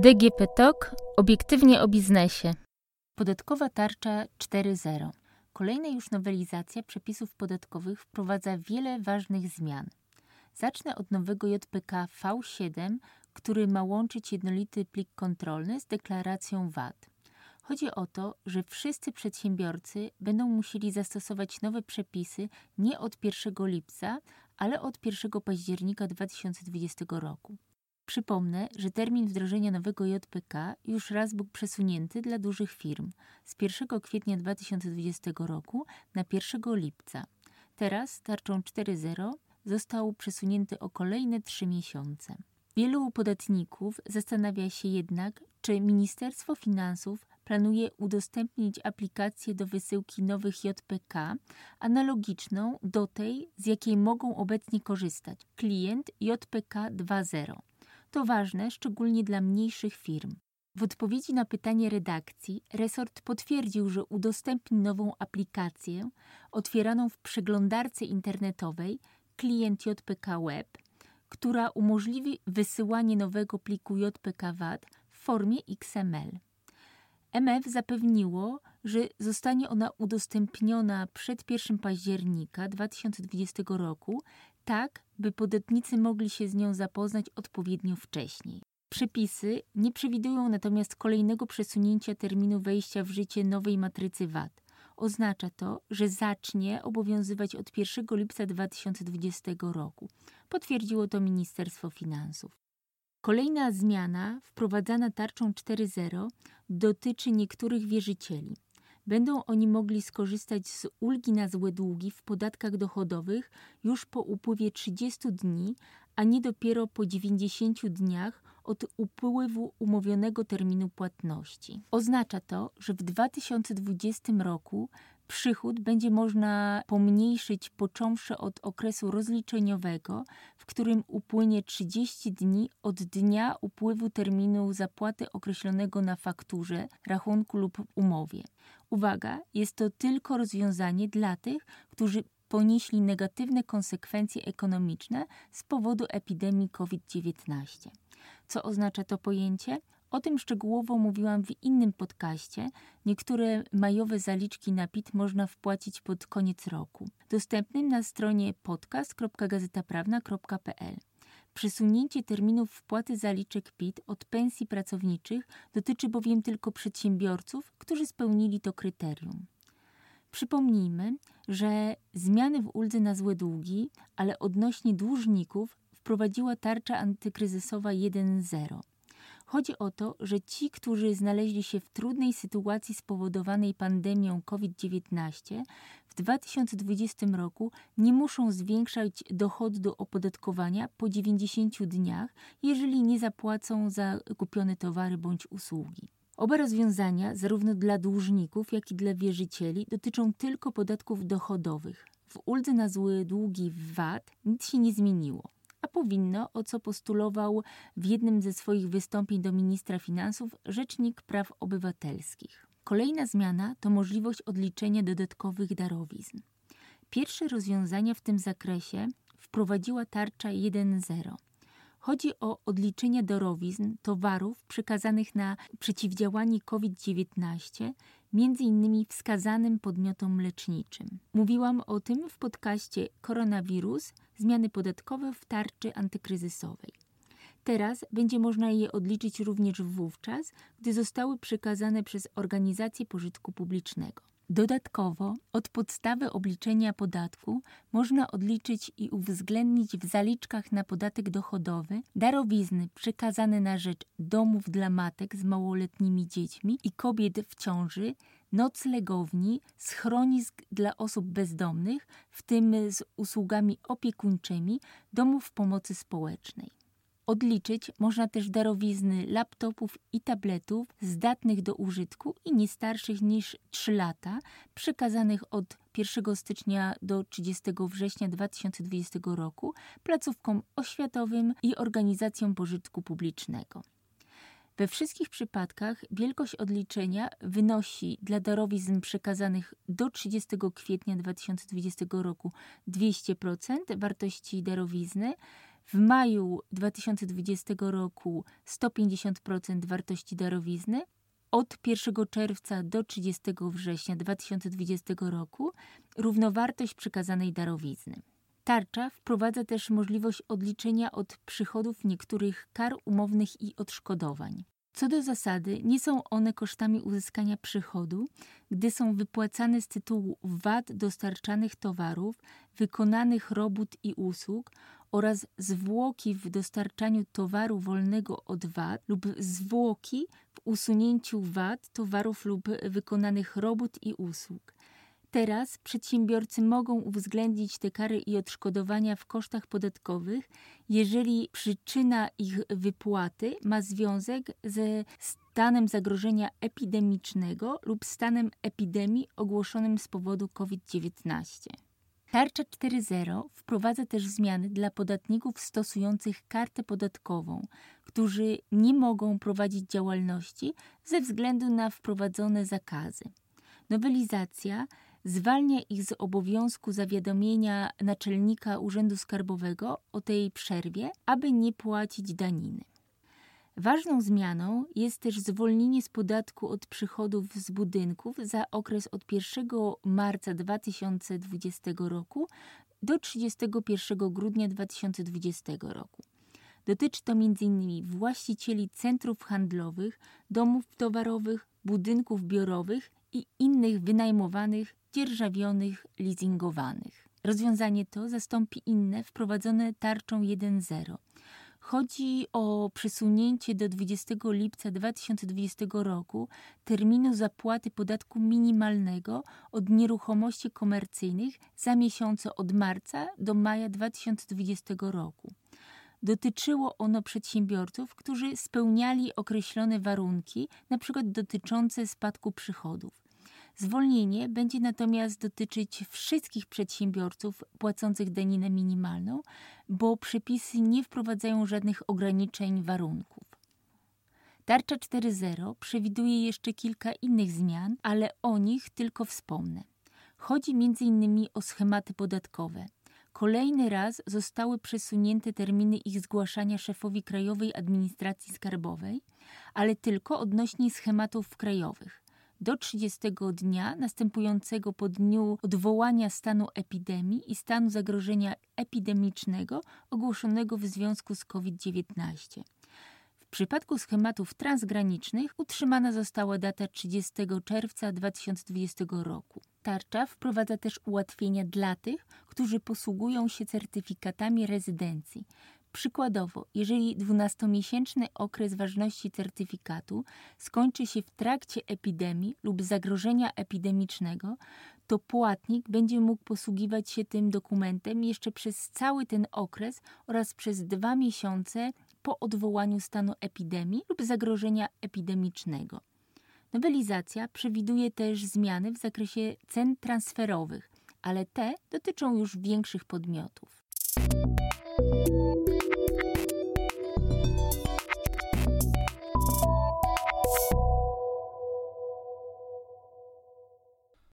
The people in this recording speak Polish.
DGP TOK obiektywnie o biznesie. Podatkowa tarcza 4.0. Kolejna już nowelizacja przepisów podatkowych wprowadza wiele ważnych zmian. Zacznę od nowego JPK V7, który ma łączyć jednolity plik kontrolny z deklaracją VAT. Chodzi o to, że wszyscy przedsiębiorcy będą musieli zastosować nowe przepisy nie od 1 lipca, ale od 1 października 2020 roku. Przypomnę, że termin wdrożenia nowego JPK już raz był przesunięty dla dużych firm z 1 kwietnia 2020 roku na 1 lipca. Teraz tarczą 4.0 został przesunięty o kolejne trzy miesiące. Wielu podatników zastanawia się jednak, czy Ministerstwo Finansów planuje udostępnić aplikację do wysyłki nowych JPK, analogiczną do tej, z jakiej mogą obecnie korzystać klient JPK 2.0. To ważne szczególnie dla mniejszych firm. W odpowiedzi na pytanie redakcji, resort potwierdził, że udostępni nową aplikację otwieraną w przeglądarce internetowej klient JPK Web, która umożliwi wysyłanie nowego pliku JPK VAT w formie XML. MF zapewniło, że zostanie ona udostępniona przed 1 października 2020 roku, tak by podatnicy mogli się z nią zapoznać odpowiednio wcześniej. Przepisy nie przewidują natomiast kolejnego przesunięcia terminu wejścia w życie nowej matrycy VAT. Oznacza to, że zacznie obowiązywać od 1 lipca 2020 roku. Potwierdziło to Ministerstwo Finansów. Kolejna zmiana wprowadzana tarczą 4.0 dotyczy niektórych wierzycieli. Będą oni mogli skorzystać z ulgi na złe długi w podatkach dochodowych już po upływie 30 dni, a nie dopiero po 90 dniach od upływu umówionego terminu płatności. Oznacza to, że w 2020 roku przychód będzie można pomniejszyć począwszy od okresu rozliczeniowego, w którym upłynie 30 dni od dnia upływu terminu zapłaty określonego na fakturze, rachunku lub umowie. Uwaga, jest to tylko rozwiązanie dla tych, którzy ponieśli negatywne konsekwencje ekonomiczne z powodu epidemii COVID-19. Co oznacza to pojęcie? O tym szczegółowo mówiłam w innym podcaście. Niektóre majowe zaliczki na PIT można wpłacić pod koniec roku, dostępnym na stronie podcast.gazetaprawna.pl. Przesunięcie terminów wpłaty zaliczek PIT od pensji pracowniczych dotyczy bowiem tylko przedsiębiorców, którzy spełnili to kryterium. Przypomnijmy, że zmiany w uldze na złe długi, ale odnośnie dłużników wprowadziła tarcza antykryzysowa 1.0. Chodzi o to, że ci, którzy znaleźli się w trudnej sytuacji spowodowanej pandemią COVID-19 w 2020 roku nie muszą zwiększać dochodu do opodatkowania po 90 dniach, jeżeli nie zapłacą za kupione towary bądź usługi. Oba rozwiązania, zarówno dla dłużników, jak i dla wierzycieli, dotyczą tylko podatków dochodowych. W uldze na złe długi VAT nic się nie zmieniło powinno, o co postulował w jednym ze swoich wystąpień do ministra finansów Rzecznik Praw Obywatelskich. Kolejna zmiana to możliwość odliczenia dodatkowych darowizn. Pierwsze rozwiązania w tym zakresie wprowadziła tarcza 1.0. Chodzi o odliczenie darowizn towarów przekazanych na przeciwdziałanie COVID-19 między innymi wskazanym podmiotom leczniczym. Mówiłam o tym w podcaście Koronawirus zmiany podatkowe w tarczy antykryzysowej. Teraz będzie można je odliczyć również wówczas, gdy zostały przekazane przez organizacje pożytku publicznego. Dodatkowo od podstawy obliczenia podatku można odliczyć i uwzględnić w zaliczkach na podatek dochodowy darowizny przekazane na rzecz domów dla matek z małoletnimi dziećmi i kobiet w ciąży, noclegowni, schronisk dla osób bezdomnych, w tym z usługami opiekuńczymi, domów pomocy społecznej. Odliczyć można też darowizny laptopów i tabletów zdatnych do użytku i nie starszych niż 3 lata, przekazanych od 1 stycznia do 30 września 2020 roku placówkom oświatowym i organizacjom pożytku publicznego. We wszystkich przypadkach wielkość odliczenia wynosi dla darowizn przekazanych do 30 kwietnia 2020 roku 200% wartości darowizny, W maju 2020 roku 150% wartości darowizny, od 1 czerwca do 30 września 2020 roku równowartość przekazanej darowizny. Tarcza wprowadza też możliwość odliczenia od przychodów niektórych kar umownych i odszkodowań. Co do zasady, nie są one kosztami uzyskania przychodu, gdy są wypłacane z tytułu VAT dostarczanych towarów, wykonanych robót i usług oraz zwłoki w dostarczaniu towaru wolnego od VAT lub zwłoki w usunięciu VAT towarów lub wykonanych robót i usług. Teraz przedsiębiorcy mogą uwzględnić te kary i odszkodowania w kosztach podatkowych, jeżeli przyczyna ich wypłaty ma związek ze stanem zagrożenia epidemicznego lub stanem epidemii ogłoszonym z powodu COVID-19. Tarcza 4.0 wprowadza też zmiany dla podatników stosujących kartę podatkową, którzy nie mogą prowadzić działalności ze względu na wprowadzone zakazy. Nowelizacja zwalnia ich z obowiązku zawiadomienia naczelnika Urzędu Skarbowego o tej przerwie, aby nie płacić daniny. Ważną zmianą jest też zwolnienie z podatku od przychodów z budynków za okres od 1 marca 2020 roku do 31 grudnia 2020 roku. Dotyczy to m.in. właścicieli centrów handlowych, domów towarowych, budynków biurowych i innych wynajmowanych, dzierżawionych, leasingowanych. Rozwiązanie to zastąpi inne wprowadzone tarczą 1.0. Chodzi o przesunięcie do 20 lipca 2020 roku terminu zapłaty podatku minimalnego od nieruchomości komercyjnych za miesiące od marca do maja 2020 roku. Dotyczyło ono przedsiębiorców, którzy spełniali określone warunki, np. dotyczące spadku przychodów. Zwolnienie będzie natomiast dotyczyć wszystkich przedsiębiorców płacących daninę minimalną, bo przepisy nie wprowadzają żadnych ograniczeń warunków. Tarcza 4.0 przewiduje jeszcze kilka innych zmian, ale o nich tylko wspomnę. Chodzi m.in. o schematy podatkowe. Kolejny raz zostały przesunięte terminy ich zgłaszania szefowi Krajowej Administracji Skarbowej, ale tylko odnośnie schematów krajowych do 30 dnia następującego po dniu odwołania stanu epidemii i stanu zagrożenia epidemicznego ogłoszonego w związku z COVID-19. W przypadku schematów transgranicznych utrzymana została data 30 czerwca 2020 roku. Tarcza wprowadza też ułatwienia dla tych, którzy posługują się certyfikatami rezydencji. Przykładowo, jeżeli 12-miesięczny okres ważności certyfikatu skończy się w trakcie epidemii lub zagrożenia epidemicznego, to płatnik będzie mógł posługiwać się tym dokumentem jeszcze przez cały ten okres oraz przez dwa miesiące po odwołaniu stanu epidemii lub zagrożenia epidemicznego. Nowelizacja przewiduje też zmiany w zakresie cen transferowych, ale te dotyczą już większych podmiotów.